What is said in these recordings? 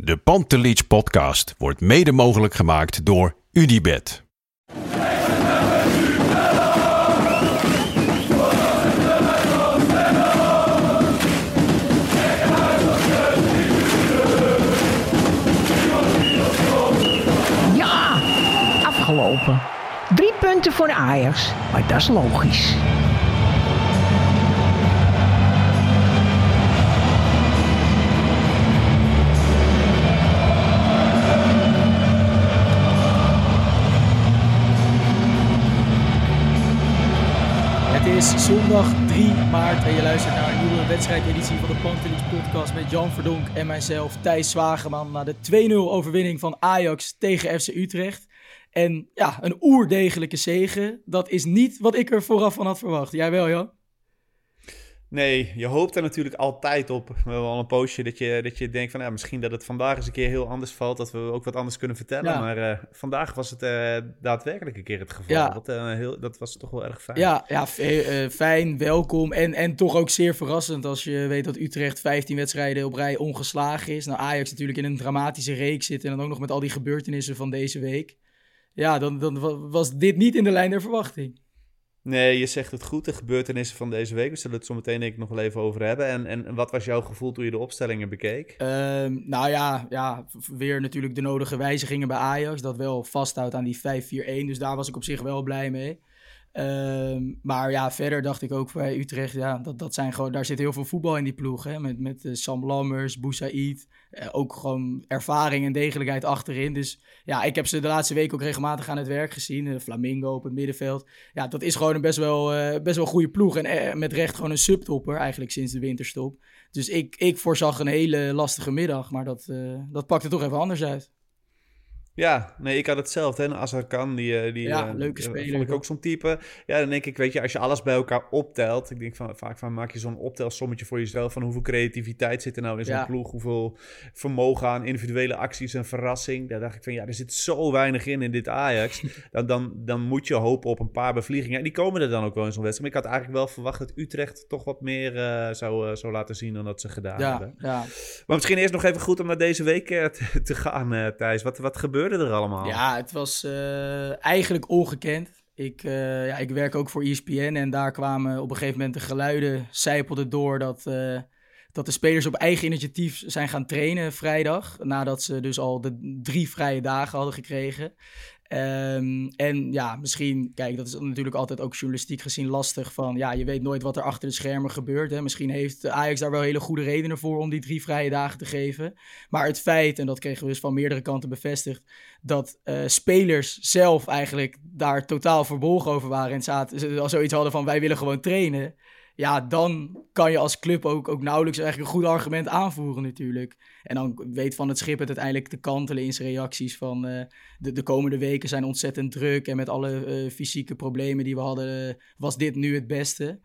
De Pantelich podcast wordt mede mogelijk gemaakt door UdiBet. Ja, afgelopen. Drie punten voor Ajax, maar dat is logisch. Zondag 3 maart en je luistert naar een nieuwe wedstrijdeditie van de Pantelis podcast met Jan Verdonk en mijzelf Thijs Zwageman na de 2-0 overwinning van Ajax tegen FC Utrecht. En ja, een oerdegelijke zege, dat is niet wat ik er vooraf van had verwacht. Jij wel, Jan? Nee, je hoopt er natuurlijk altijd op. Wel al een poosje dat je, dat je denkt van ja, misschien dat het vandaag eens een keer heel anders valt. Dat we ook wat anders kunnen vertellen. Ja. Maar eh, vandaag was het eh, daadwerkelijk een keer het geval. Ja. Dat, eh, heel, dat was toch wel erg fijn. Ja, ja fijn, welkom en, en toch ook zeer verrassend als je weet dat Utrecht 15 wedstrijden op rij ongeslagen is. Nou, Ajax natuurlijk in een dramatische reeks zit en dan ook nog met al die gebeurtenissen van deze week. Ja, dan, dan wa- was dit niet in de lijn der verwachting. Nee, je zegt het goed. De gebeurtenissen van deze week. We zullen het zo meteen ik nog wel even over hebben. En, en wat was jouw gevoel toen je de opstellingen bekeek? Ehm, nou ja, ja, weer natuurlijk de nodige wijzigingen bij Ajax. Dat wel vasthoudt aan die 5-4-1. Dus daar was ik op zich wel blij mee. Ehm, maar ja, verder dacht ik ook bij Utrecht, ja, dat, dat zijn gewoon, daar zit heel veel voetbal in die ploeg. Hè? Met, met eh, Sam Lammers, Boussaïd. eh, ook gewoon ervaring en degelijkheid achterin. Dus ja, ik heb ze de laatste week ook regelmatig aan het werk gezien. Eh, Flamingo op het middenveld. Ja, dat is gewoon een best wel, best wel goede ploeg. En met recht gewoon een subtopper, eigenlijk sinds de winterstop. Dus ik, ik voorzag een hele lastige middag, maar dat, dat pakte toch even anders uit. Ja, nee, ik had hetzelfde. Hè. Azar Khan, die, eh, die Ja, eh, leuke eh, speler Vond ik ook. zo'n type. Ja, dan denk ik, weet je, als je alles bij elkaar optelt. Ik denk van, vaak van, maak je zo'n optelsommetje voor jezelf. Van hoeveel creativiteit zit er nou in zo'n Ja. ploeg. Hoeveel vermogen aan individuele acties en verrassing. Daar dacht ik van, ja, er zit zo weinig in in dit Ajax. dan, dan, dan moet je hopen op een paar bevliegingen. En die komen er dan ook wel in zo'n wedstrijd. Maar ik had eigenlijk wel verwacht dat Utrecht toch wat meer zou, zou laten zien dan dat ze gedaan Ja, hebben. ja. Maar misschien eerst nog even goed om naar deze week te, gaan, Thijs. Wat, wat er allemaal? ja, het was eh, eigenlijk ongekend. Ik, eh, ja, ik werk ook voor ESPN en daar kwamen op een gegeven moment de geluiden zijpelden door dat, eh, dat de spelers op eigen initiatief zijn gaan trainen vrijdag. Nadat ze dus al de drie vrije dagen hadden gekregen. Ehm, en ja, misschien, kijk, dat is natuurlijk altijd ook journalistiek gezien lastig. Van ja, je weet nooit wat er achter de schermen gebeurt. Hè. Misschien heeft Ajax daar wel hele goede redenen voor om die drie vrije dagen te geven. Maar het feit, en dat kregen we dus van meerdere kanten bevestigd, dat eh, spelers zelf eigenlijk daar totaal verbolgen over waren en zaten, al zoiets hadden van wij willen gewoon trainen. Ja, dan kan je als club ook, ook nauwelijks eigenlijk een goed argument aanvoeren natuurlijk. En dan weet Van het Schip het uiteindelijk te kantelen in zijn reacties van eh, de, de komende weken zijn ontzettend druk en met alle eh, fysieke problemen die we hadden, eh, was dit nu het beste.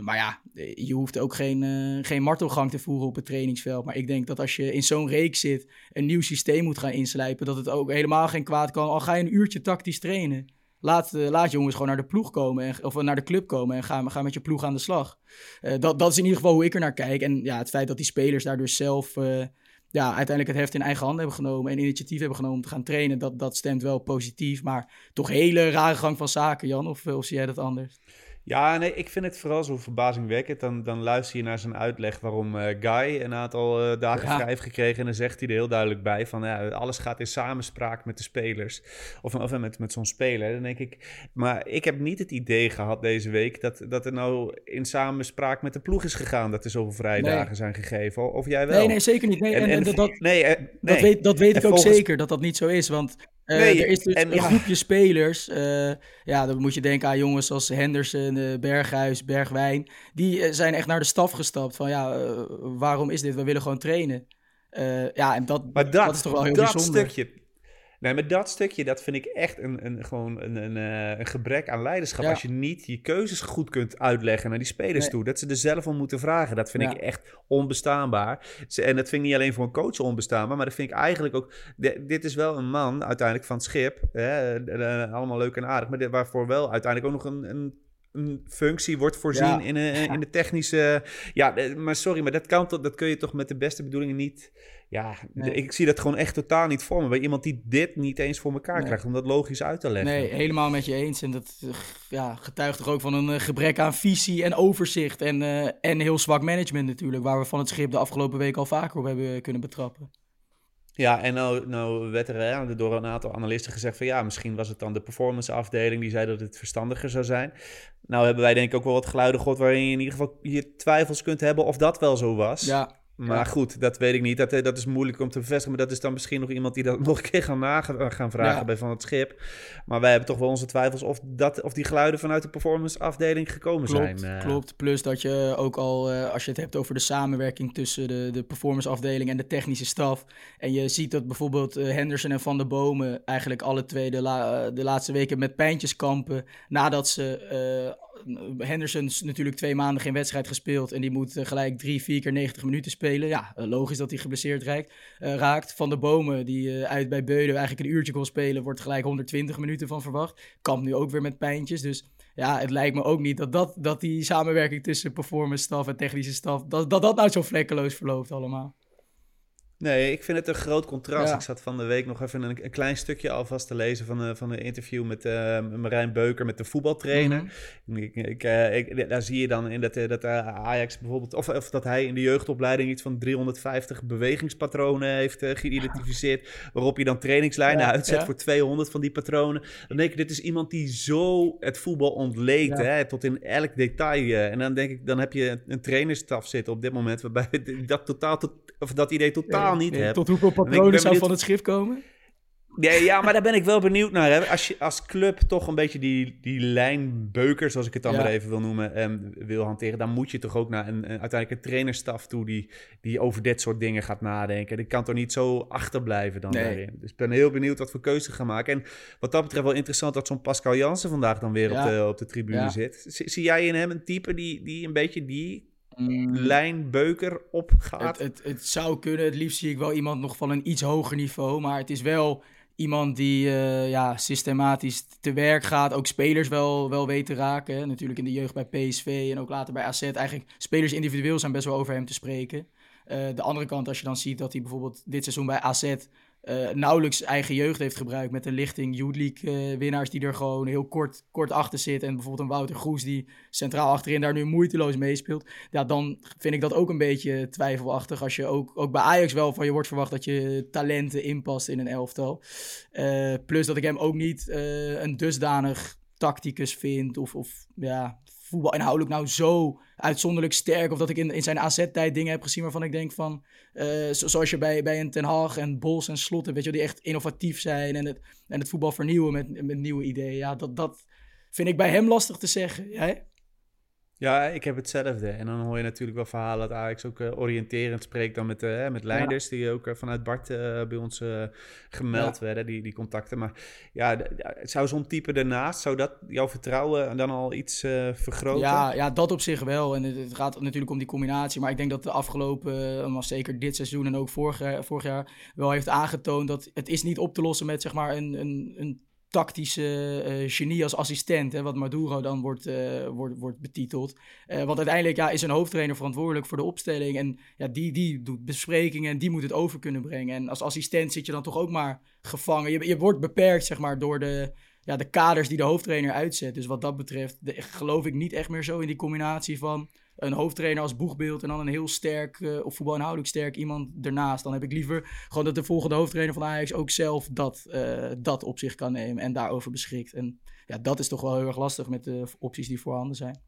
Maar ja, je hoeft ook geen, geen martelgang te voeren op het trainingsveld. Maar ik denk dat als je in zo'n reeks zit, een nieuw systeem moet gaan inslijpen, dat het ook helemaal geen kwaad kan. Al ga je een uurtje tactisch trainen. Laat, eh, laat jongens gewoon naar de ploeg komen, en, of naar de club komen en ga, ga met je ploeg aan de slag. Eh, dat, dat is in ieder geval hoe ik er naar kijk. En ja, het feit dat die spelers daar dus zelf eh, ja, uiteindelijk het heft in eigen handen hebben genomen en initiatief hebben genomen om te gaan trainen, dat, dat stemt wel positief. Maar toch hele rare gang van zaken, Jan, of, of zie jij dat anders? Ja, nee, ik vind het vooral zo verbazingwekkend. Dan, dan luister je naar zijn uitleg waarom eh, Guy een aantal eh, dagen Ja. vrij heeft gekregen. En dan zegt hij er heel duidelijk bij van ja, alles gaat in samenspraak met de spelers. Of, of met, met zo'n speler. Dan denk ik, maar ik heb niet het idee gehad deze week dat, dat er nou in samenspraak met de ploeg is gegaan. Dat er zoveel vrijdagen Nee. zijn gegeven. Of jij wel? Nee, nee, zeker niet. Nee, en, en, dat, dat, nee, eh, dat weet, dat weet ik ook volgens- zeker, dat dat niet zo is. Want eh, Nee, er is dus en een groepje spelers. eh, ja, dan moet je denken aan jongens als Henderson, eh, Berghuis, Bergwijn. Die eh, zijn echt naar de staf gestapt van ja, eh, waarom is dit? We willen gewoon trainen. Ja, en dat, maar dat, is toch wel heel dat bijzonder. Stukje, Nee, maar dat stukje, dat vind ik echt een, een, gewoon een, een, een gebrek aan leiderschap. Als je niet je keuzes goed kunt uitleggen naar die spelers toe. Dat ze er zelf om moeten vragen. Dat vind ik echt onbestaanbaar. En dat vind ik niet alleen voor een coach onbestaanbaar. Maar dat vind ik eigenlijk ook... Dit is wel een man uiteindelijk van het schip. Hè, allemaal leuk en aardig. Maar waarvoor wel uiteindelijk ook nog een een functie wordt voorzien in, in de technische. Ja, maar sorry, maar dat, kan toch, dat kun je toch met de beste bedoelingen niet. Ja, ik zie dat gewoon echt totaal niet voor me. Bij iemand die dit niet eens voor elkaar krijgt, om dat logisch uit te leggen. Nee, helemaal met je eens. En dat ja, getuigt toch ook van een eh, gebrek aan visie en overzicht. En, uh, en heel zwak management natuurlijk, waar we van het schip de afgelopen week al vaker op hebben kunnen betrappen. Ja, en nou, nou werd er door een aantal analisten gezegd van ja, misschien was het dan de performance afdeling die zei dat het verstandiger zou zijn. Nou hebben wij denk ik ook wel wat geluiden gehoord waarin je in ieder geval je twijfels kunt hebben of dat wel zo was. Ja, maar goed, dat weet ik niet. Dat, eh, dat is moeilijk om te bevestigen. Maar dat is dan misschien nog iemand die dat nog een keer gaan, nagaan, gaan vragen bij Van het Schip. Maar wij hebben toch wel onze twijfels of, dat, of die geluiden vanuit de performance afdeling gekomen klopt, zijn. Uh. Klopt, plus dat je ook al, uh, als je het hebt over de samenwerking tussen de, de performance afdeling en de technische staf. En je ziet dat bijvoorbeeld Henderson en Van der Bomen eigenlijk alle twee de, la, de laatste weken met pijntjes kampen. Nadat ze Henderson is natuurlijk twee maanden geen wedstrijd gespeeld. En die moet eh, gelijk drie, vier keer 90 minuten spelen. Ja, eh, logisch dat hij geblesseerd raakt. Raakt. Van de Bomen, die uit bij Beuden eigenlijk een uurtje kon spelen, wordt gelijk 120 minuten van verwacht. Kampt nu ook weer met pijntjes. Dus ja, het lijkt me ook niet dat, dat, dat die samenwerking tussen performance staf en technische staf, dat dat, dat nou zo vlekkeloos verloopt allemaal. Nee, ik vind het een groot contrast. Ik zat van de week nog even een, een klein stukje alvast te lezen van, de, van een interview met uh, Marijn Beuker, met de voetbaltrainer. Mhm. ik, ik, uh, ik, daar zie je dan in dat, uh, dat Ajax bijvoorbeeld, of, of dat hij in de jeugdopleiding iets van 350 bewegingspatronen heeft geïdentificeerd, waarop je dan trainingslijnen ja, uitzet voor 200 van die patronen. Dan denk ik, dit is iemand die zo het voetbal ontleed, hè, tot in elk detail. en dan denk ik, dan heb je een trainerstaf zitten op dit moment, waarbij dat, totaal, of dat idee totaal niet nee, Tot hoeveel patronen zou van het schrift komen? Ja, ja, maar daar ben ik wel benieuwd naar. Hè. Als je als club toch een beetje die, die lijnbeuker, zoals ik het dan ja. maar even wil noemen, um, wil hanteren, dan moet je toch ook naar een, een, uiteindelijk een trainerstaf toe die, die over dit soort dingen gaat nadenken. Die kan toch niet zo achterblijven dan nee. daarin. Dus ik ben heel benieuwd wat voor keuzes gaan maken. En wat dat betreft wel interessant dat zo'n Pascal Jansen vandaag dan weer ja. op, de, op de tribune ja. zit. Zie, zie jij in hem een type die, die een beetje die Mm. lijnbeuker opgaat? Het, het, het, zou kunnen. Het liefst zie ik wel iemand nog van een iets hoger niveau. Maar het is wel iemand die uh, ja, systematisch te werk gaat. Ook spelers wel, wel weet te raken. Natuurlijk in de jeugd bij PSV en ook later bij AZ. Eigenlijk spelers individueel zijn best wel over hem te spreken. Uh, de andere kant, als je dan ziet dat hij bijvoorbeeld dit seizoen bij AZ uh, nauwelijks eigen jeugd heeft gebruikt met een lichting Youth League uh, winnaars die er gewoon heel kort, kort achter zitten. En bijvoorbeeld een Wouter Groes die centraal achterin daar nu moeiteloos meespeelt. Ja, dan vind ik dat ook een beetje twijfelachtig als je ook, ook bij Ajax wel van je wordt verwacht dat je talenten inpast in een elftal. Uh, plus dat ik hem ook niet een dusdanig tacticus vind of, of ja, voetbal inhoudelijk nou zo uitzonderlijk sterk. Of dat ik in, in zijn AZ-tijd dingen heb gezien waarvan ik denk van... Uh, zoals je bij, bij een Ten Hag en Bos en Slot weet je, die echt innovatief zijn en het, en het voetbal vernieuwen met, met nieuwe ideeën. Ja, dat, dat vind ik bij hem lastig te zeggen. Jij? Ja, ik heb hetzelfde. En dan hoor je natuurlijk wel verhalen dat Ajax ook uh, oriënterend spreekt dan met, uh, met leiders ja. die ook uh, vanuit Bart bij ons gemeld ja. werden, die, die contacten. Maar ja, zou zo'n type daarnaast, zou dat jouw vertrouwen dan al iets vergroten? Ja, ja, dat op zich wel. En het, het, gaat natuurlijk om die combinatie. Maar ik denk dat de afgelopen, maar zeker dit seizoen en ook vorig, vorig jaar, wel heeft aangetoond dat het is niet op te lossen met zeg maar een, een, een tactische uh, genie als assistent, hè, wat Maduro dan wordt, uh, wordt, wordt betiteld. Uh, want uiteindelijk ja, is een hoofdtrainer verantwoordelijk voor de opstelling en ja, die, die doet besprekingen en die moet het over kunnen brengen. En als assistent zit je dan toch ook maar gevangen. Je, je wordt beperkt zeg maar, door de, ja, de kaders die de hoofdtrainer uitzet. Dus wat dat betreft geloof ik niet echt meer zo in die combinatie van een hoofdtrainer als boegbeeld en dan een heel sterk, uh, of voetbalinhoudelijk sterk iemand ernaast. Dan heb ik liever gewoon dat de volgende hoofdtrainer van Ajax ook zelf dat, uh, dat op zich kan nemen en daarover beschikt. En ja, dat is toch wel heel erg lastig met de opties die voorhanden zijn.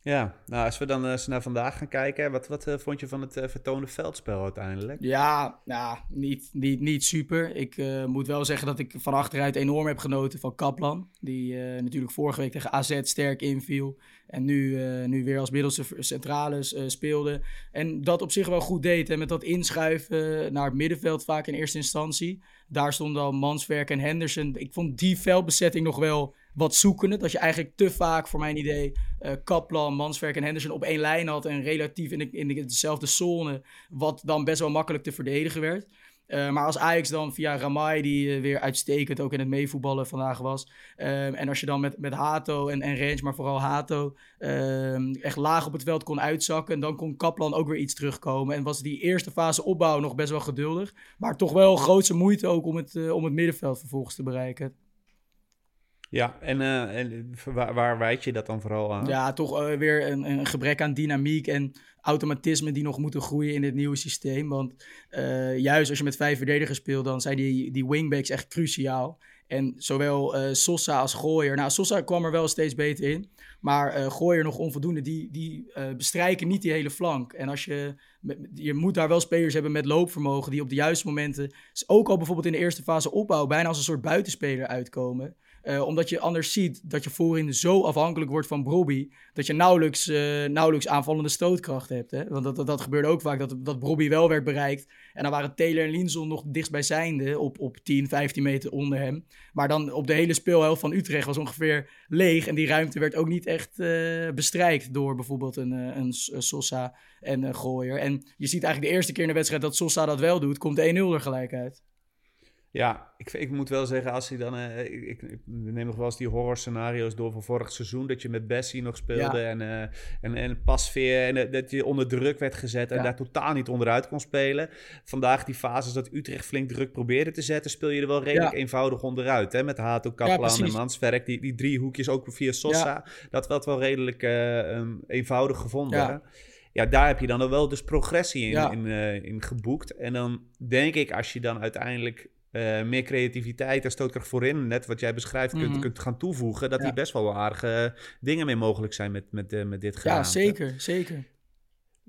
Ja, nou als we dan uh, naar vandaag gaan kijken, wat, wat uh, vond je van het uh, vertoonde veldspel uiteindelijk? Ja, nou, niet, niet, niet super. Ik moet wel zeggen dat ik van achteruit enorm heb genoten van Kaplan. Die natuurlijk vorige week tegen AZ sterk inviel. En nu, nu weer als middelste centrales speelde. En dat op zich wel goed deed. En met dat inschuiven naar het middenveld vaak in eerste instantie. Daar stonden al Manswerk en Henderson. Ik vond die veldbezetting nog wel wat zoekende. Dat je eigenlijk te vaak, voor mijn idee, uh, Kaplan, Manswerk en Henderson op één lijn had. En relatief in, de, in dezelfde zone. Wat dan best wel makkelijk te verdedigen werd. Uh, maar als Ajax dan via Ramai, die uh, weer uitstekend ook in het meevoetballen vandaag was. Uh, en als je dan met, met Hato en, en Range, maar vooral Hato, ehm, echt laag op het veld kon uitzakken. Dan kon Kaplan ook weer iets terugkomen. En was die eerste fase opbouw nog best wel geduldig. Maar toch wel grootse moeite ook om het, om het middenveld vervolgens te bereiken. Ja, en, uh, en waar, waar je dat dan vooral aan? Ja, toch uh, weer een, een, gebrek aan dynamiek en automatisme die nog moeten groeien in dit nieuwe systeem. Want uh, juist als je met vijf verdedigers speelt, dan zijn die, die wingbacks echt cruciaal. En zowel Sosa als Gooier. Nou, Sosa kwam er wel steeds beter in. Maar Gooier nog onvoldoende. Die, die bestrijken niet die hele flank. En als je, je moet daar wel spelers hebben met loopvermogen. Die op de juiste momenten, ook al bijvoorbeeld in de eerste fase opbouw, bijna als een soort buitenspeler uitkomen. Uh, omdat je anders ziet dat je voorin zo afhankelijk wordt van Brobby. Dat je nauwelijks, uh, nauwelijks aanvallende stootkracht hebt. Hè? Want dat, dat, gebeurde ook vaak, dat, dat Brobby wel werd bereikt. En dan waren Taylor en Linson nog dichtstbijzijnde op, op 10, 15 meter onder hem. Maar dan op de hele speelhelft van Utrecht was ongeveer leeg. En die ruimte werd ook niet echt uh, bestrijkt door bijvoorbeeld een, een, een Sosa en een Gooier. En je ziet eigenlijk de eerste keer in de wedstrijd dat Sosa dat wel doet, komt 1-0 er gelijk uit. Ja, ik, ik moet wel zeggen, als hij dan. Uh, ik, ik, neem nog wel eens die horror scenario's door van vorig seizoen. Dat je met Bessie nog speelde en, uh, en, en Pasveer. En uh, dat je onder druk werd gezet en ja. daar totaal niet onderuit kon spelen. Vandaag die fases dat Utrecht flink druk probeerde te zetten, speel je er wel redelijk ja. eenvoudig onderuit. Hè? Met Hato, Kaplan en Mansverk. Die, die drie hoekjes ook via Sosa. Dat werd wel redelijk um, eenvoudig gevonden. Ja, daar heb je dan wel dus progressie in, in, in geboekt. En dan denk ik, als je dan uiteindelijk uh, meer creativiteit en stootkracht voorin, net wat jij beschrijft, kunt, mm-hmm. kunt gaan toevoegen, dat ja. die best wel aardige dingen mee mogelijk zijn met, met, uh, met dit. Ja, zeker, zeker.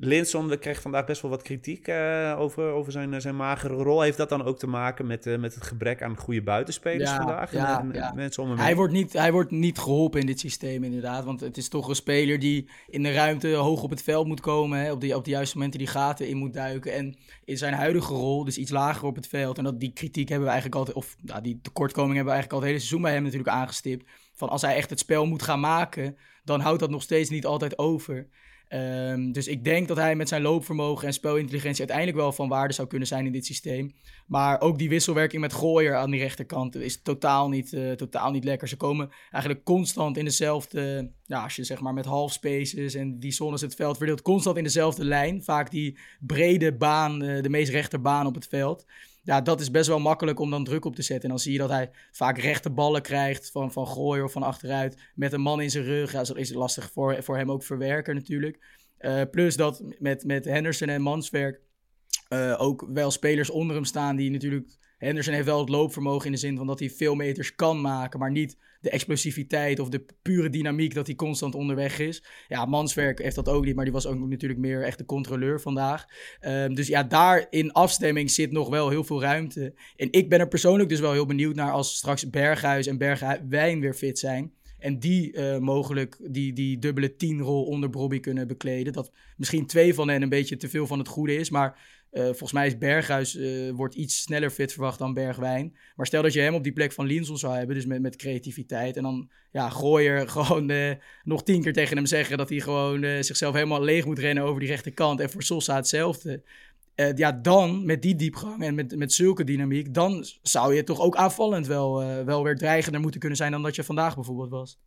Linson kreeg vandaag best wel wat kritiek uh, over, over zijn, zijn magere rol. Heeft dat dan ook te maken met, uh, met het gebrek aan goede buitenspelers ja, vandaag? Ja, en, ja. mensen om hem hij, wordt niet, hij wordt niet geholpen in dit systeem inderdaad. Want het is toch een speler die in de ruimte hoog op het veld moet komen. Hè, op, die, op de juiste momenten die gaten in moet duiken. En in zijn huidige rol, dus iets lager op het veld. En dat, die kritiek hebben we eigenlijk altijd, of nou, die tekortkoming hebben we eigenlijk al het hele seizoen bij hem natuurlijk aangestipt. Van als hij echt het spel moet gaan maken, dan houdt dat nog steeds niet altijd over. Um, dus ik denk dat hij met zijn loopvermogen en spelintelligentie uiteindelijk wel van waarde zou kunnen zijn in dit systeem. Maar ook die wisselwerking met Gooier aan die rechterkant is totaal niet, uh, totaal niet lekker. Ze komen eigenlijk constant in dezelfde, ja, als je zeg maar met half spaces en die zones het veld verdeelt, constant in dezelfde lijn. Vaak die brede baan, uh, de meest rechte baan op het veld ja, dat is best wel makkelijk om dan druk op te zetten. En dan zie je dat hij vaak rechte ballen krijgt van, van gooien of van achteruit. Met een man in zijn rug. Ja, dat is lastig voor, voor hem ook verwerken natuurlijk. Uh, plus dat met, met Henderson en Manswerk uh, ook wel spelers onder hem staan die natuurlijk... Henderson heeft wel het loopvermogen in de zin van dat hij veel meters kan maken, maar niet de explosiviteit of de pure dynamiek dat hij constant onderweg is. Ja, Manswerk heeft dat ook niet, maar die was ook natuurlijk meer echt de controleur vandaag. Um, dus ja, daar in afstemming zit nog wel heel veel ruimte. En ik ben er persoonlijk dus wel heel benieuwd naar als straks Berghuis en Bergwijn weer fit zijn. En die uh, mogelijk die, die dubbele tienrol onder Bobby kunnen bekleden. Dat misschien twee van hen een beetje te veel van het goede is. Maar uh, volgens mij is Berghuis uh, wordt iets sneller fit verwacht dan Bergwijn. Maar stel dat je hem op die plek van Linson zou hebben, dus met, met creativiteit. En dan ja, Gooier gewoon uh, nog tien keer tegen hem zeggen dat hij gewoon zichzelf helemaal leeg moet rennen over die rechterkant. En voor Sosa hetzelfde. ja, dan met die diepgang en met, met zulke dynamiek, dan zou je toch ook aanvallend wel, wel weer dreigender moeten kunnen zijn dan dat je vandaag bijvoorbeeld was.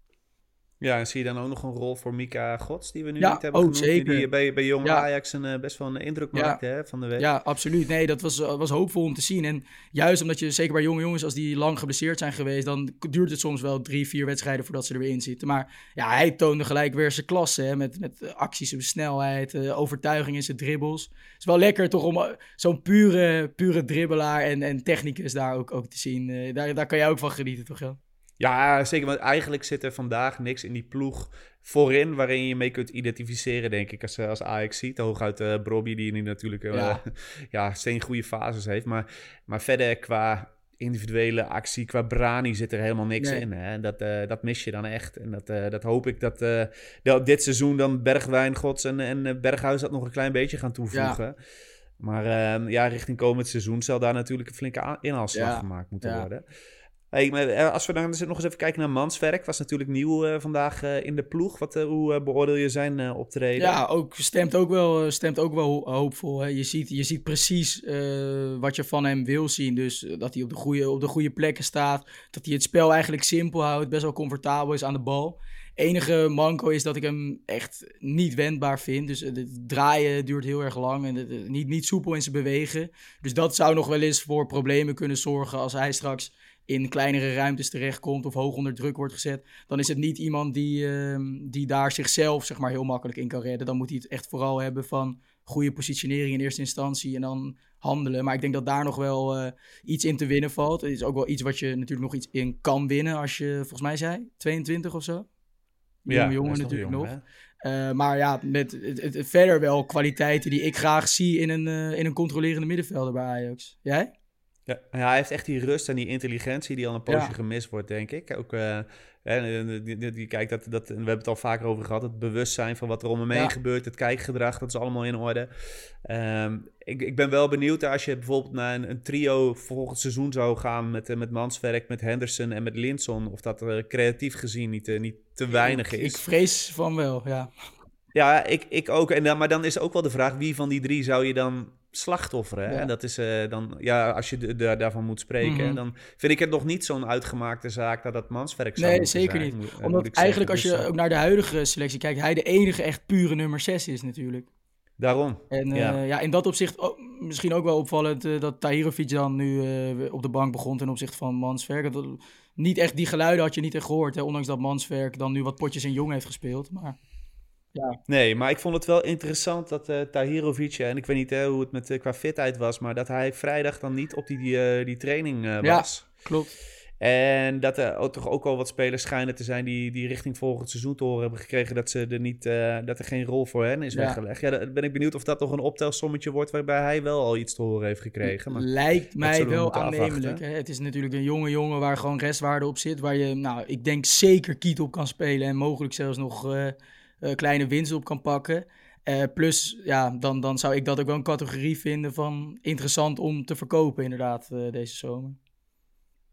Ja, en zie je dan ook nog een rol voor Mika Gods, die we nu ja, niet hebben ook genoemd, zeker. die bij, bij Jong ja. Ajax een, uh, best wel een indruk maakte hè, van de week. Ja, absoluut. Nee, dat was, was hoopvol om te zien. En juist omdat je, zeker bij jonge jongens, als die lang geblesseerd zijn geweest, dan duurt het soms wel drie, vier wedstrijden voordat ze er weer in zitten. Maar ja, hij toonde gelijk weer zijn klasse, hè, met, met acties, zijn snelheid, uh, overtuiging in zijn dribbles. Het is wel lekker toch om uh, zo'n pure, pure dribbelaar en, en technicus daar ook, ook te zien. daar, daar kan jij ook van genieten, toch, Jan? Ja, zeker. Want eigenlijk zit er vandaag niks in die ploeg voorin waarin je mee kunt identificeren, denk ik, als, als Ajax ziet. Hooguit uh, Brobby, die nu natuurlijk uh, ja. ja, steen goede fases heeft. Maar, maar verder qua individuele actie, qua Brani zit er helemaal niks in. Hè? Dat, uh, dat mis je dan echt. En dat, dat hoop ik dat, dat dit seizoen dan Bergwijn, Gods en, en Berghuis dat nog een klein beetje gaan toevoegen. Ja. Maar ehm, ja, richting komend seizoen zal daar natuurlijk een flinke inhaalslag gemaakt moeten worden. Eh, als we dan nog eens even kijken naar Manswerk, was natuurlijk nieuw uh, vandaag uh, in de ploeg. Wat, hoe beoordeel je zijn optreden? Ja, ook, stemt ook wel, stemt ook wel hoopvol. Hè? Je, ziet, je ziet precies wat je van hem wil zien. Dus dat hij op de, goede, op de goede plekken staat. Dat hij het spel eigenlijk simpel houdt. Best wel comfortabel is aan de bal. Enige manco is dat ik hem echt niet wendbaar vind. Dus het draaien duurt heel erg lang en het, niet, niet soepel in zijn bewegen. Dus dat zou nog wel eens voor problemen kunnen zorgen als hij straks in kleinere ruimtes terechtkomt of hoog onder druk wordt gezet, dan is het niet iemand die, uh, die daar zichzelf zeg maar, heel makkelijk in kan redden. Dan moet hij het echt vooral hebben van goede positionering in eerste instantie en dan handelen. Maar ik denk dat daar nog wel uh, iets in te winnen valt. Het is ook wel iets wat je natuurlijk nog iets in kan winnen als je, volgens mij zei, 22 of zo. Ja, jongen natuurlijk nog. Uh, maar ja, met het, het, verder wel kwaliteiten die ik graag zie in een, uh, in een controlerende middenvelder bij Ajax. Jij? Ja, hij heeft echt die rust en die intelligentie die al een poosje gemist wordt, denk ik. Ook, uh, die, die, die, kijk, dat, dat, we hebben het al vaker over gehad, het bewustzijn van wat er om hem heen gebeurt, het kijkgedrag, dat is allemaal in orde. Um, ik, ik ben wel benieuwd als je bijvoorbeeld naar een, een trio volgend seizoen zou gaan met, uh, met Manswerk, met Henderson en met Linson, of dat er creatief gezien niet, uh, niet te weinig is. Ik vrees van wel, ja. Ja, ik, ik ook. En, maar dan is ook wel de vraag, wie van die drie zou je dan slachtofferen. En dat is uh, dan, ja, als je daarvan moet spreken, mm dan vind ik het nog niet zo'n uitgemaakte zaak dat dat manswerk zou Nee, zeker niet. Moet, eh, Omdat eigenlijk als je dus, eh, ook naar de huidige selectie kijkt, hij de enige echt pure nummer 6 is natuurlijk. Daarom. En ja. Uh, ja, in dat opzicht oh, misschien ook wel opvallend uh, dat Tahirovic dan nu uh, op de bank begon ten opzichte van Manswerk. Dat, niet echt die geluiden had je niet echt gehoord, hè, ondanks dat Manswerk dan nu wat potjes in jong heeft gespeeld. Maar ja. Nee, maar ik vond het wel interessant dat uh, Tahirovic, en ik weet niet hoe het met, uh, qua fitheid was, maar dat hij vrijdag dan niet op die, die, uh, die training was. Ja, klopt. En dat er ook, toch ook al wat spelers schijnen te zijn die, die richting volgend seizoen te horen hebben gekregen dat, ze er niet, dat er geen rol voor hen is weggelegd. Ja, dan ben ik benieuwd of dat nog een optelsommetje wordt waarbij hij wel al iets te horen heeft gekregen. Maar Lijkt mij wel aannemelijk. Hè? Het is natuurlijk een jonge jongen waar gewoon restwaarde op zit, waar je, nou, ik denk zeker kiet op kan spelen en mogelijk zelfs nog kleine winst op kan pakken. Uh, plus, ja, dan, dan zou ik dat ook wel een categorie vinden van interessant om te verkopen, inderdaad, uh, deze zomer.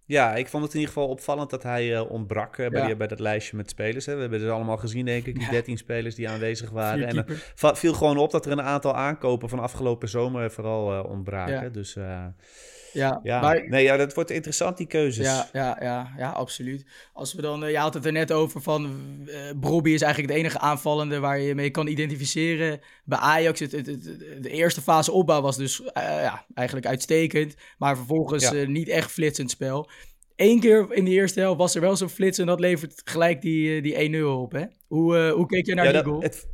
Ja, ik vond het in ieder geval opvallend dat hij uh, ontbrak bij, ja. die, bij dat lijstje met spelers. Hè. We hebben ze allemaal gezien, denk ik, die ja. 13 spelers die aanwezig waren. En viel gewoon op dat er een aantal aankopen van afgelopen zomer vooral ontbraken. Ja. Dus ja, ja. Maar, nee, ja, dat wordt interessant, die keuzes. Ja, ja, ja, ja absoluut. Als we dan, uh, je had het er net over van, uh, Brobby is eigenlijk de enige aanvallende waar je mee kan identificeren. Bij Ajax, het, het, het, de eerste fase opbouw was dus uh, ja, eigenlijk uitstekend, maar vervolgens ja. niet echt flitsend spel. Eén keer in de eerste helft was er wel zo'n flits en dat levert gelijk die, die 1-0 op, hè? Hoe, hoe keek je naar ja, die dat, goal? Het,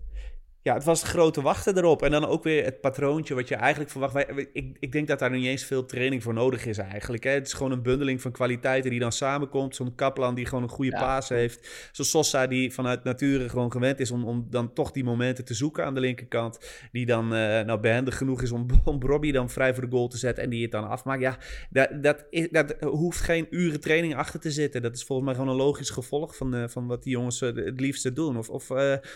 ja, het was het grote wachten erop. En dan ook weer het patroontje wat je eigenlijk verwacht. Ik, ik denk dat daar niet eens veel training voor nodig is eigenlijk. Hè. Het is gewoon een bundeling van kwaliteiten die dan samenkomt. Zo'n Kaplan die gewoon een goede ja. paas heeft. Zo'n Sosa die vanuit nature gewoon gewend is om, om dan toch die momenten te zoeken aan de linkerkant. Die dan uh, nou, behendig genoeg is om, om Robbie dan vrij voor de goal te zetten en die het dan afmaakt. Ja, dat, dat, is, dat hoeft geen uren training achter te zitten. Dat is volgens mij gewoon een logisch gevolg van, uh, van wat die jongens uh, het liefste doen. Of, of,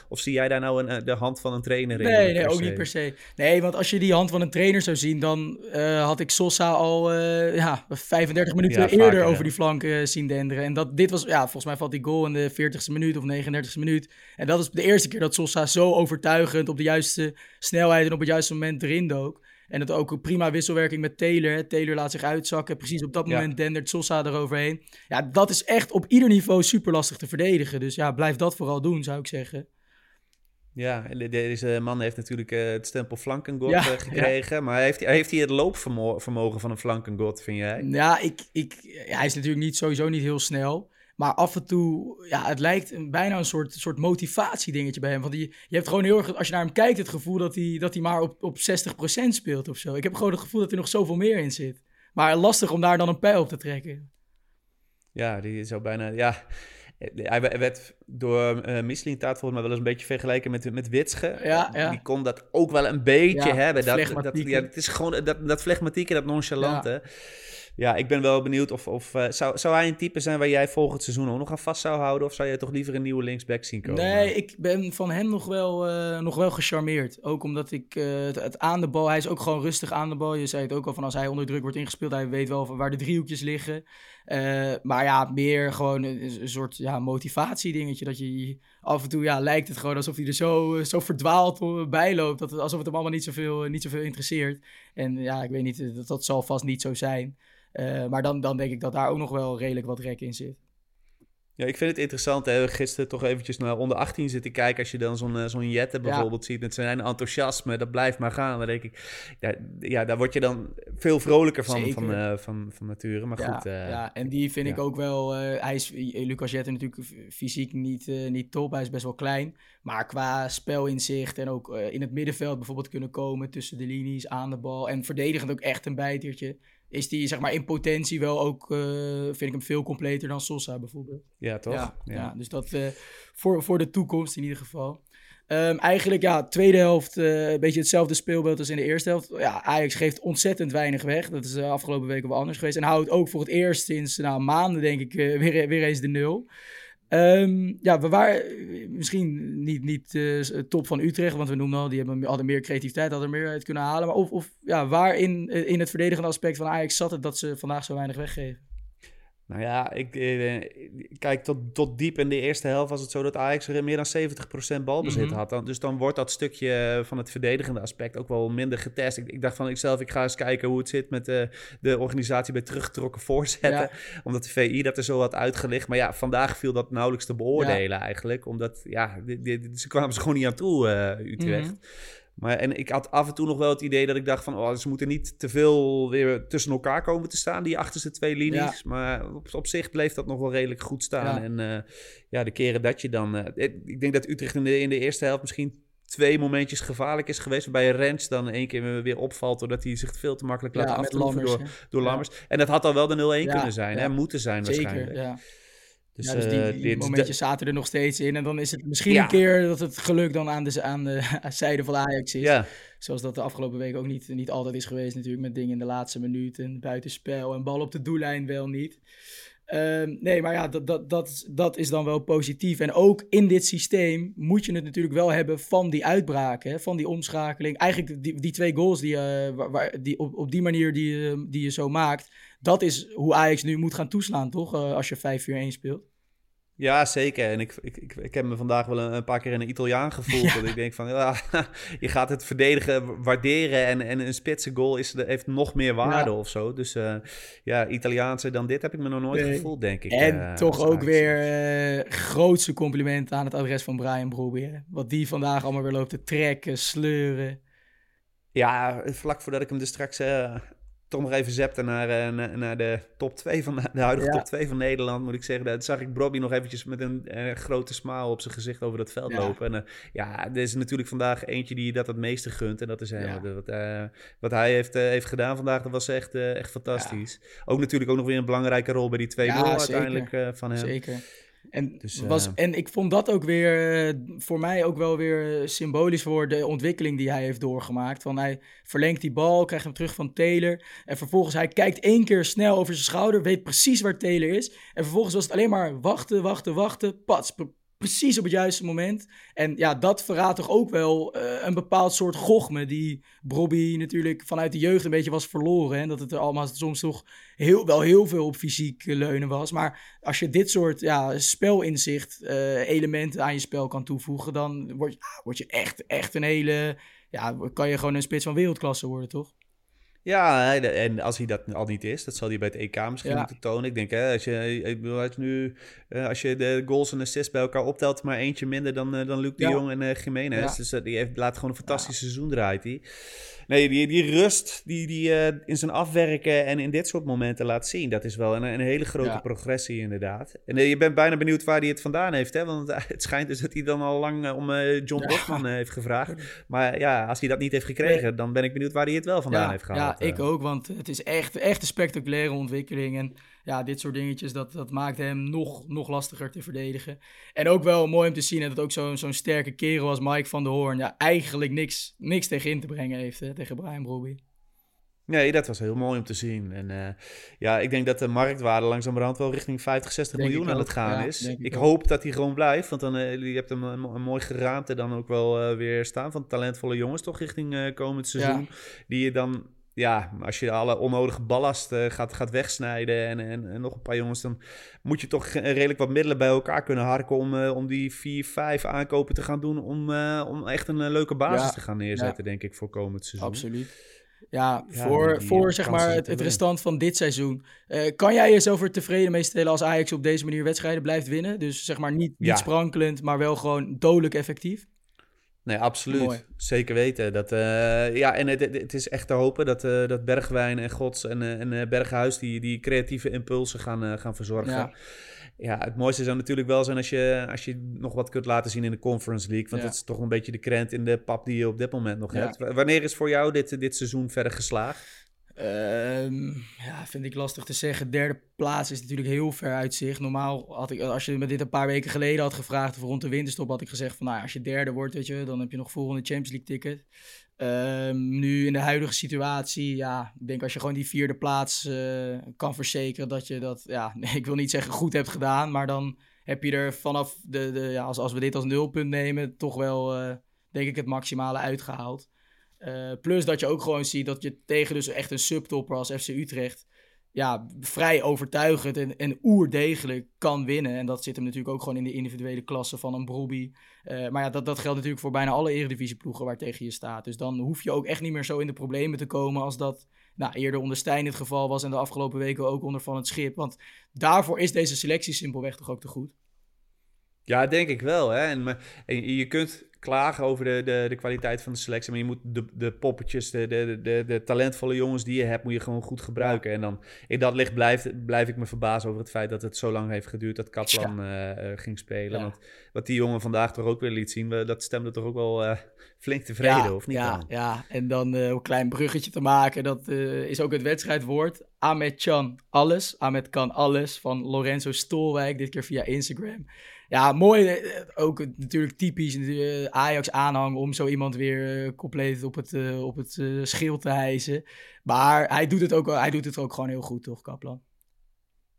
of zie jij daar nou een, de hand van een trainer in. Nee, nee, ook niet per se. Nee, want als je die hand van een trainer zou zien, dan uh, had ik Sosa al uh, ja, 35 minuten ja, eerder vaker, over ja. die flank uh, zien denderen. En dat, dit was, ja, volgens mij valt die goal in de 40ste minuut of 39ste minuut. En dat is de eerste keer dat Sosa zo overtuigend op de juiste snelheid en op het juiste moment erin dook. En het ook een prima wisselwerking met Taylor. Taylor laat zich uitzakken. Precies op dat moment ja. dendert Sosa eroverheen. Ja, dat is echt op ieder niveau super lastig te verdedigen. Dus ja, blijf dat vooral doen, zou ik zeggen. Ja, deze man heeft natuurlijk uh, het stempel flankengod ja, uh, gekregen. Ja. Maar heeft, heeft hij het loopvermogen van een flankengod, vind jij? Ja, ik, ik, hij is natuurlijk niet, sowieso niet heel snel. Maar af en toe, ja, het lijkt een, bijna een soort, soort motivatiedingetje bij hem. Want die, je hebt gewoon heel erg, als je naar hem kijkt, het gevoel dat hij, dat hij maar op, op 60% speelt of zo. Ik heb gewoon het gevoel dat er nog zoveel meer in zit. Maar lastig om daar dan een pijl op te trekken. Ja, die zou bijna... Ja, hij werd door uh, Misling volgens mij wel eens een beetje vergeleken met, met Witsche. Ja, ja. Die kon dat ook wel een beetje Ja, hebben. Dat, dat, ja, het is gewoon dat, dat flegmatieke, dat nonchalante. Ja. ik ben wel benieuwd of... of eh, zou, zou hij een type zijn waar jij volgend seizoen ook nog aan vast zou houden? Of zou jij toch liever een nieuwe linksback zien komen? Nee, ik ben van hem nog wel, eh, nog wel gecharmeerd. Ook omdat ik eh, het, het aan de bal, hij is ook gewoon rustig aan de bal. Je zei het ook al van als hij onder druk wordt ingespeeld, hij weet wel waar de driehoekjes liggen. Eh, maar ja, meer gewoon een, soort ja, motivatiedingetje. Dat je af en toe ja, lijkt het gewoon alsof hij er zo, zo verdwaald bij loopt. Dat, alsof het hem allemaal niet zoveel, niet zoveel interesseert. En ja, ik weet niet, dat, dat zal vast niet zo zijn. Eh, maar dan, dan denk ik dat daar ook nog wel redelijk wat rek in zit. Ja, ik vind het interessant. Hè. Gisteren toch eventjes naar onder 18 zitten kijken. Als je dan zo'n eh, zo'n Jette bijvoorbeeld ziet met zijn enthousiasme. Dat blijft maar gaan. Dan denk ik, ja, ja daar word je dan veel vrolijker van, Zeker. van, eh, van, van nature. Maar ja, goed. eh, ja, en die vind ik ook wel. hij is Lucas Jette natuurlijk fysiek niet, niet top. Hij is best wel klein. Maar qua spelinzicht en ook in het middenveld bijvoorbeeld kunnen komen tussen de linies, aan de bal. En verdedigend ook echt een bijtertje. Is die zeg maar in potentie wel ook, eh, vind ik hem veel completer dan Sosa bijvoorbeeld. ja, toch? Ja, ja. dus dat eh, voor, voor de toekomst in ieder geval. Ehm, eigenlijk, ja, tweede helft eh, een beetje hetzelfde speelbeeld als in de eerste helft. Ja, Ajax geeft ontzettend weinig weg. Dat is de afgelopen weken wel anders geweest. En houdt ook voor het eerst sinds nou, maanden, denk ik, weer, weer eens de nul. Ehm, ja, we waren eh, misschien niet, niet eh, top van Utrecht, want we noemen al, die hebben, hadden meer creativiteit, hadden meer uit kunnen halen. Maar of, of ja, waar in, eh, in het verdedigende aspect van Ajax zat het dat ze vandaag zo weinig weggeven? Nou ja, ik, eh, kijk, tot, tot diep in de eerste helft was het zo dat Ajax er meer dan 70% balbezit Mhm. had. Dan, dus dan wordt dat stukje van het verdedigende aspect ook wel minder getest. Ik, ik dacht van ikzelf, ik ga eens kijken hoe het zit met de, de organisatie bij teruggetrokken voorzetten. Ja. Omdat de VI dat er zo had uitgelicht. Maar ja, vandaag viel dat nauwelijks te beoordelen eigenlijk. Omdat, ja, ze kwamen er gewoon niet aan toe, eh, Utrecht. Mhm. Maar en ik had af en toe nog wel het idee dat ik dacht van... Oh, ze moeten niet te veel weer tussen elkaar komen te staan, die achterste twee linies. Maar op, op zich bleef dat nog wel redelijk goed staan. Ja. En eh, ja, de keren dat je dan... eh, ik- ik denk dat Utrecht in de, in de eerste helft misschien twee momentjes gevaarlijk is geweest. Waarbij Rens dan één keer weer opvalt... doordat hij zich veel te makkelijk laat Ja, aftroeven door, door Ja. Lammers. En dat had al wel de 0-1 Ja, kunnen zijn, hè? Moeten zijn waarschijnlijk. Zeker, ja. Dus, ja, dus die, eh, die dit- momentjes zaten er nog steeds in. En dan is het misschien Ja. een keer dat het geluk dan aan de, aan de zijde van Ajax is. Ja, Zoals dat de afgelopen week ook niet, niet altijd is geweest natuurlijk. Met dingen in de laatste minuut en buitenspel en bal op de doellijn wel niet. Ehm, nee, maar ja, dat, dat, dat, dat is dan wel positief. En ook in dit systeem moet je het natuurlijk wel hebben van die uitbraken, hè, van die omschakeling. Eigenlijk die, die twee goals die, eh, waar, die op, op die manier die, je- die je zo maakt, dat is hoe Ajax nu moet gaan toeslaan, toch? Eh, als je 5-4-1 speelt. Ja, zeker. En ik, ik, ik, ik heb me vandaag wel een, een paar keer in een Italiaan gevoeld. Dat ik denk van, ja, je gaat het verdedigen waarderen. En, en een spitse goal is, heeft nog meer waarde Ja. of zo. Dus eh, ja, Italiaanse dan dit heb ik me nog nooit Nee. gevoeld, denk ik. En eh, toch ook weer eh grootste compliment aan het adres van Brian Brobby. hè. Wat die vandaag allemaal weer loopt te trekken, sleuren. Ja, vlak voordat ik hem dus straks toch nog even zepte naar, eh, naar, naar de top 2 van de huidige Ja. top 2 van Nederland, moet ik zeggen. Dat zag ik Bobby nog eventjes met een eh, grote smile op zijn gezicht over dat veld Ja. lopen. En eh, ja, er is natuurlijk vandaag eentje die dat het meeste gunt. En dat is hem. Ja. Wat, wat hij heeft, heeft gedaan vandaag, dat was echt, echt fantastisch. Ook natuurlijk ook nog weer een belangrijke rol bij die 2-0 Ja, zeker. uiteindelijk van hem. Zeker. En, Dus, was, eh, en ik vond dat ook weer eh, voor mij ook wel weer symbolisch voor de ontwikkeling die hij heeft doorgemaakt. Van hij verlengt die bal, krijgt hem terug van Taylor. En vervolgens hij kijkt één keer snel over zijn schouder, weet precies waar Taylor is. En vervolgens was het alleen maar wachten, wachten, wachten. Pats, precies op het juiste moment. En ja, dat verraadt toch ook wel eh, een bepaald soort gochme die Bobby natuurlijk vanuit de jeugd een beetje was verloren. En dat het er allemaal soms toch heel, wel heel veel op fysiek eh, leunen was. Maar als je dit soort ja, spelinzicht eh, elementen aan je spel kan toevoegen, dan word je, ah, word je echt, echt een hele... Ja, kan je gewoon een spits van wereldklasse worden, toch? Ja, en als hij dat al niet is, dat zal hij bij het EK misschien Ja. moeten tonen. Ik denk, hè, als je, ik bedoel, hij is nu, eh, als je de goals en assists bij elkaar optelt, maar eentje minder dan, eh, dan Luc de Ja. Jong en eh Jiménez. Ja. Dus die heeft, laat gewoon een fantastisch seizoen draait hij. Nee, die, die rust die die in zijn afwerken en in dit soort momenten laat zien, dat is wel een, een hele grote progressie inderdaad. En je bent bijna benieuwd waar hij het vandaan heeft, hè? want het schijnt dus dat hij dan al lang om John. Bosman heeft gevraagd. Maar ja, als hij dat niet heeft gekregen, dan ben ik benieuwd waar hij het wel vandaan heeft gehaald. Ja, ik ook, want het is echt, echt een spectaculaire ontwikkeling. En ja, dit soort dingetjes, dat, dat maakt hem nog, nog lastiger te verdedigen. En ook wel mooi om te zien dat ook zo'n zo'n sterke kerel als Mike van der Hoorn... ja, eigenlijk niks, niks tegen in te brengen heeft, hè, tegen Brian Brobby. Nee, dat was heel mooi om te zien. En uh, ja, ik denk dat de marktwaarde langzamerhand wel richting 50, 60 miljoen aan het gaan is. Ik, ik hoop dat hij gewoon blijft, want dan uh, je hebt hem een, een, mooi geraamte dan ook wel uh, weer staan van talentvolle jongens toch richting komend seizoen. Ja. Die je dan, ja, als je alle onnodige ballast gaat, gaat wegsnijden en, en, en, nog een paar jongens, dan moet je toch redelijk wat middelen bij elkaar kunnen harken om, om die vier, vijf aankopen te gaan doen om, om echt een leuke basis ja. te gaan neerzetten, denk ik, voor komend seizoen. Absoluut. Ja, voor, voor zeg maar het, het restant van dit seizoen. Kan jij jezelf er tevreden mee stellen als Ajax op deze manier wedstrijden blijft winnen? Dus zeg maar niet, niet sprankelend, maar wel gewoon dodelijk effectief? Nee, absoluut. Mooi. Zeker weten. Dat, uh, ja, en het, het, is echt te hopen dat, uh, dat Bergwijn en Gods en, en Berghuis die, die creatieve impulsen gaan, gaan verzorgen. Ja. Ja, het mooiste zou natuurlijk wel zijn als je, als je nog wat kunt laten zien in de Conference League. Want dat is toch een beetje de krent in de pap die je op dit moment nog hebt. Wanneer is voor jou dit, dit seizoen verder geslaagd? Um, ja, vind ik lastig te zeggen. Derde plaats is natuurlijk heel ver uit zich. Normaal had ik, als je me dit een paar weken geleden had gevraagd, of rond de winterstop, had ik gezegd van, nou ja, als je derde wordt, weet je, dan heb je nog volgende Champions League ticket. Um, nu in de huidige situatie, ja, ik denk als je gewoon die vierde plaats uh, kan verzekeren dat je dat, ja, ik wil niet zeggen goed hebt gedaan, maar dan heb je er vanaf de, de ja, als, als we dit als nulpunt nemen, toch wel, uh, denk ik, het maximale uitgehaald. Uh, plus dat je ook gewoon ziet dat je tegen dus echt een subtopper als FC Utrecht ja, vrij overtuigend en, en oerdegelijk kan winnen. En dat zit hem natuurlijk ook gewoon in de individuele klasse van een Broby. Uh, maar ja, dat, dat geldt natuurlijk voor bijna alle eredivisieploegen waar tegen je staat. Dus dan hoef je ook echt niet meer zo in de problemen te komen als dat nou, eerder onder Stijn het geval was en de afgelopen weken ook onder Van het Schip. Want daarvoor is deze selectie simpelweg toch ook te goed. Ja, denk ik wel. Hè? En, en je kunt klagen over de, de, de kwaliteit van de selectie. Maar je moet de, de poppetjes, de, de, de, de talentvolle jongens die je hebt, moet je gewoon goed gebruiken. En dan in dat licht blijf, blijf ik me verbazen over het feit dat het zo lang heeft geduurd dat Kaplan ja. uh, ging spelen. Want wat die jongen vandaag toch ook weer liet zien, dat stemde toch ook wel uh, flink tevreden, ja, of niet? Ja, dan? ja, en dan uh, een klein bruggetje te maken, dat is ook het wedstrijdwoord. Ahmed Chan, alles. Ahmed kan alles, van Lorenzo Stolwijk, dit keer via Instagram. Ja, mooi. Eh, ook natuurlijk typisch uh, Ajax-aanhang om zo iemand weer compleet op het, op het schild te hijsen. Maar hij doet, het ook, hij doet het ook gewoon heel goed, toch, Kaplan?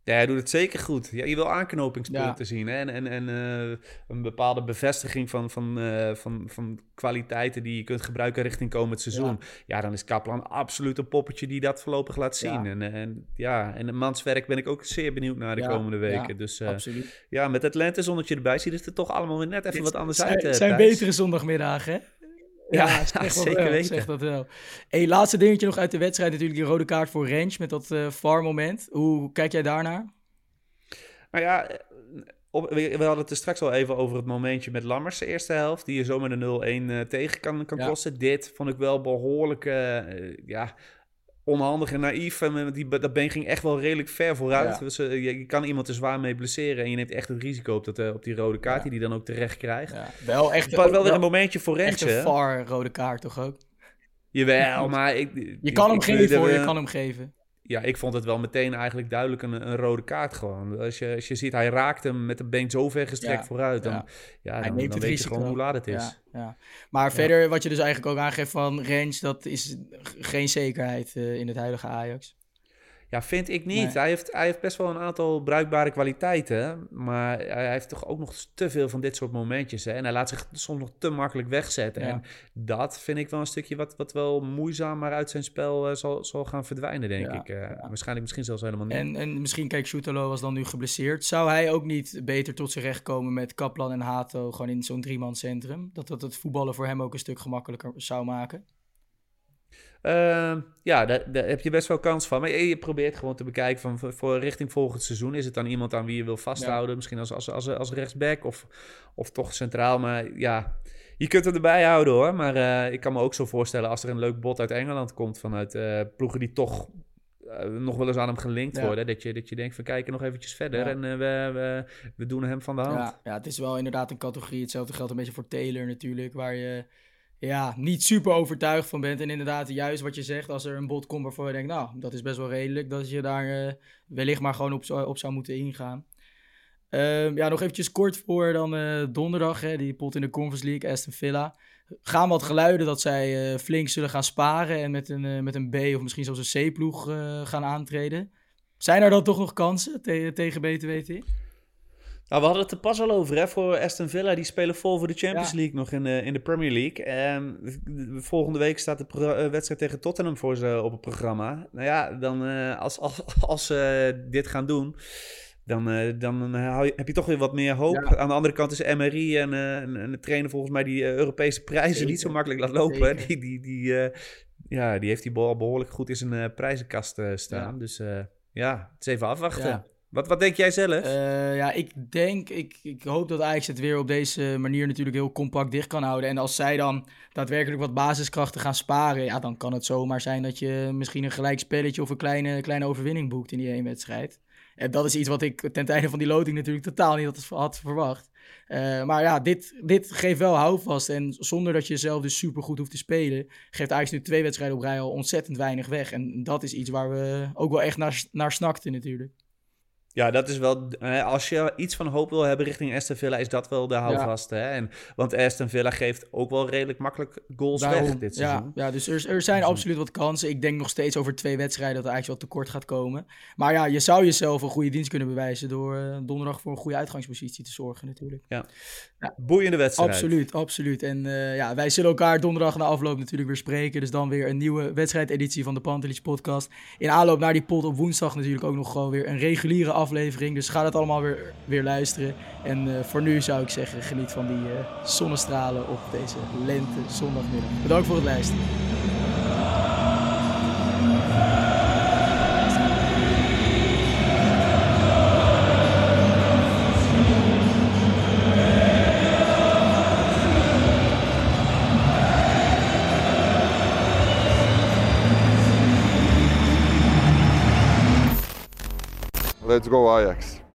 Ja, hij doet het zeker goed. Ja, je wil aanknopingspunten ja. zien. Hè? En, en, en uh, een bepaalde bevestiging van, van, uh, van, van kwaliteiten die je kunt gebruiken richting komend seizoen. Ja, ja dan is Kaplan absoluut een poppetje die dat voorlopig laat zien. En, en, ja, en manswerk ben ik ook zeer benieuwd naar de komende weken. dus uh, absoluut. ja, met het lentezonnetje erbij ziet het er toch allemaal weer net even Dit wat anders zijn, uit. Het zijn betere zondagmiddagen, hè? Ja, ja zeker wel, weten. Zeg dat wel. Hey, laatste dingetje nog uit de wedstrijd. Natuurlijk die rode kaart voor Range met dat uh, VAR-moment. Hoe kijk jij daarnaar? Nou ja, op, we, hadden het er straks al even over het momentje met Lammers, de eerste helft. Die je zo met een 0-1 uh, tegen kan, kan ja. kosten. Dit vond ik wel behoorlijk uh, ja, onhandig en naïef. En die, dat been ging echt wel redelijk ver vooruit. Ja. Dus, uh, je, je, kan iemand er zwaar mee blesseren. En je neemt echt het risico op, dat, uh, op die rode kaart ja. die hij dan ook terecht krijgt. Ja. Wel echt wel, wel weer een momentje voor Echt een far rode kaart toch ook? Jawel, maar... Ik, je kan hem geven hoor, je kan hem geven ja, ik vond het wel meteen eigenlijk duidelijk een, een, rode kaart gewoon. Als je, als je ziet, hij raakt hem met de been zo ver gestrekt ja, vooruit. Dan, ja. ja dan, hij neemt dan het weet risico. je gewoon hoe laat het is. Ja, ja. Maar verder, wat je dus eigenlijk ook aangeeft van range, dat is geen zekerheid uh, in het huidige Ajax. Ja, vind ik niet. Nee. Hij, heeft, hij heeft best wel een aantal bruikbare kwaliteiten. Maar hij heeft toch ook nog te veel van dit soort momentjes. Hè? En hij laat zich soms nog te makkelijk wegzetten. Ja. En dat vind ik wel een stukje wat, wat wel moeizamer uit zijn spel uh, zal, zal gaan verdwijnen, denk ja. ik. Uh, waarschijnlijk misschien zelfs helemaal niet. En, en misschien, kijk, Soetelo was dan nu geblesseerd. Zou hij ook niet beter tot zijn recht komen met Kaplan en Hato gewoon in zo'n driemanscentrum? Dat dat het voetballen voor hem ook een stuk gemakkelijker zou maken? Uh, ja, daar, daar, heb je best wel kans van. Maar je probeert gewoon te bekijken van voor, voor richting volgend seizoen. Is het dan iemand aan wie je wil vasthouden? Ja. Misschien als, als, als, als rechtsback of, of toch centraal. Maar ja, je kunt het erbij houden hoor. Maar uh, ik kan me ook zo voorstellen als er een leuk bot uit Engeland komt vanuit uh, ploegen die toch uh, nog wel eens aan hem gelinkt ja. worden. Dat je, dat je denkt van kijken nog eventjes verder ja. en uh, we, we, we doen hem van de hand. Ja, ja, het is wel inderdaad een categorie. Hetzelfde geldt een beetje voor Taylor natuurlijk, waar je ja, niet super overtuigd van bent. En inderdaad, juist wat je zegt, als er een bot komt waarvan je denkt, nou, dat is best wel redelijk, dat je daar uh, wellicht maar gewoon op, op zou moeten ingaan. Uh, ja, nog eventjes kort voor dan uh, donderdag, hè, die pot in de Conference League, Aston Villa. Gaan wat geluiden dat zij uh, flink zullen gaan sparen en met een, met een B of misschien zelfs een C-ploeg gaan aantreden. Zijn er dan toch nog kansen te tegen BTWT? Nou, we hadden het er pas al over, hè, voor Aston Villa. Die spelen vol voor de Champions League nog in de, in de Premier League. En volgende week staat de wedstrijd tegen Tottenham voor ze op het programma. Nou ja, dan als, als, als ze dit gaan doen dan, uh, dan heb je toch weer wat meer hoop. Aan de andere kant is MRI en, en, de trainer volgens mij die Europese prijzen niet zo makkelijk laat lopen. Die, die, die, ja, die heeft die bal behoorlijk goed in zijn prijzenkast staan. Ja. Dus ja, het is even afwachten. Wat, wat denk jij zelf? ja, ik denk, ik, ik hoop dat Ajax het weer op deze manier natuurlijk heel compact dicht kan houden. En als zij dan daadwerkelijk wat basiskrachten gaan sparen, ja, dan kan het zomaar zijn dat je misschien een gelijk spelletje of een kleine, kleine overwinning boekt in die één wedstrijd. En dat is iets wat ik ten tijde van die loting natuurlijk totaal niet had, verwacht. Uh, maar ja, dit, dit geeft wel houvast. En zonder dat je zelf dus super goed hoeft te spelen, geeft Ajax nu twee wedstrijden op rij al ontzettend weinig weg. En dat is iets waar we ook wel echt naar, naar snakten natuurlijk. Ja, dat is wel. Als je iets van hoop wil hebben richting Aston Villa, is dat wel de houvast. Hè? En, want Aston Villa geeft ook wel redelijk makkelijk goals weg dit seizoen. Ja, ja dus er, er zijn absoluut wat kansen. Ik denk nog steeds over twee wedstrijden dat er eigenlijk wel tekort gaat komen. Maar ja, je zou jezelf een goede dienst kunnen bewijzen door uh, donderdag voor een goede uitgangspositie te zorgen, natuurlijk. Ja. ja. Boeiende wedstrijd. Absoluut, absoluut. En uh, ja, wij zullen elkaar donderdag na afloop natuurlijk weer spreken. Dus dan weer een nieuwe wedstrijdeditie van de Pantelich podcast. In aanloop naar die pot op woensdag natuurlijk ook nog gewoon weer een reguliere aflevering. Dus ga het allemaal weer, weer luisteren. En uh, voor nu zou ik zeggen, geniet van die uh, zonnestralen op deze lente zondagmiddag. Bedankt voor het luisteren. Let's go Ajax.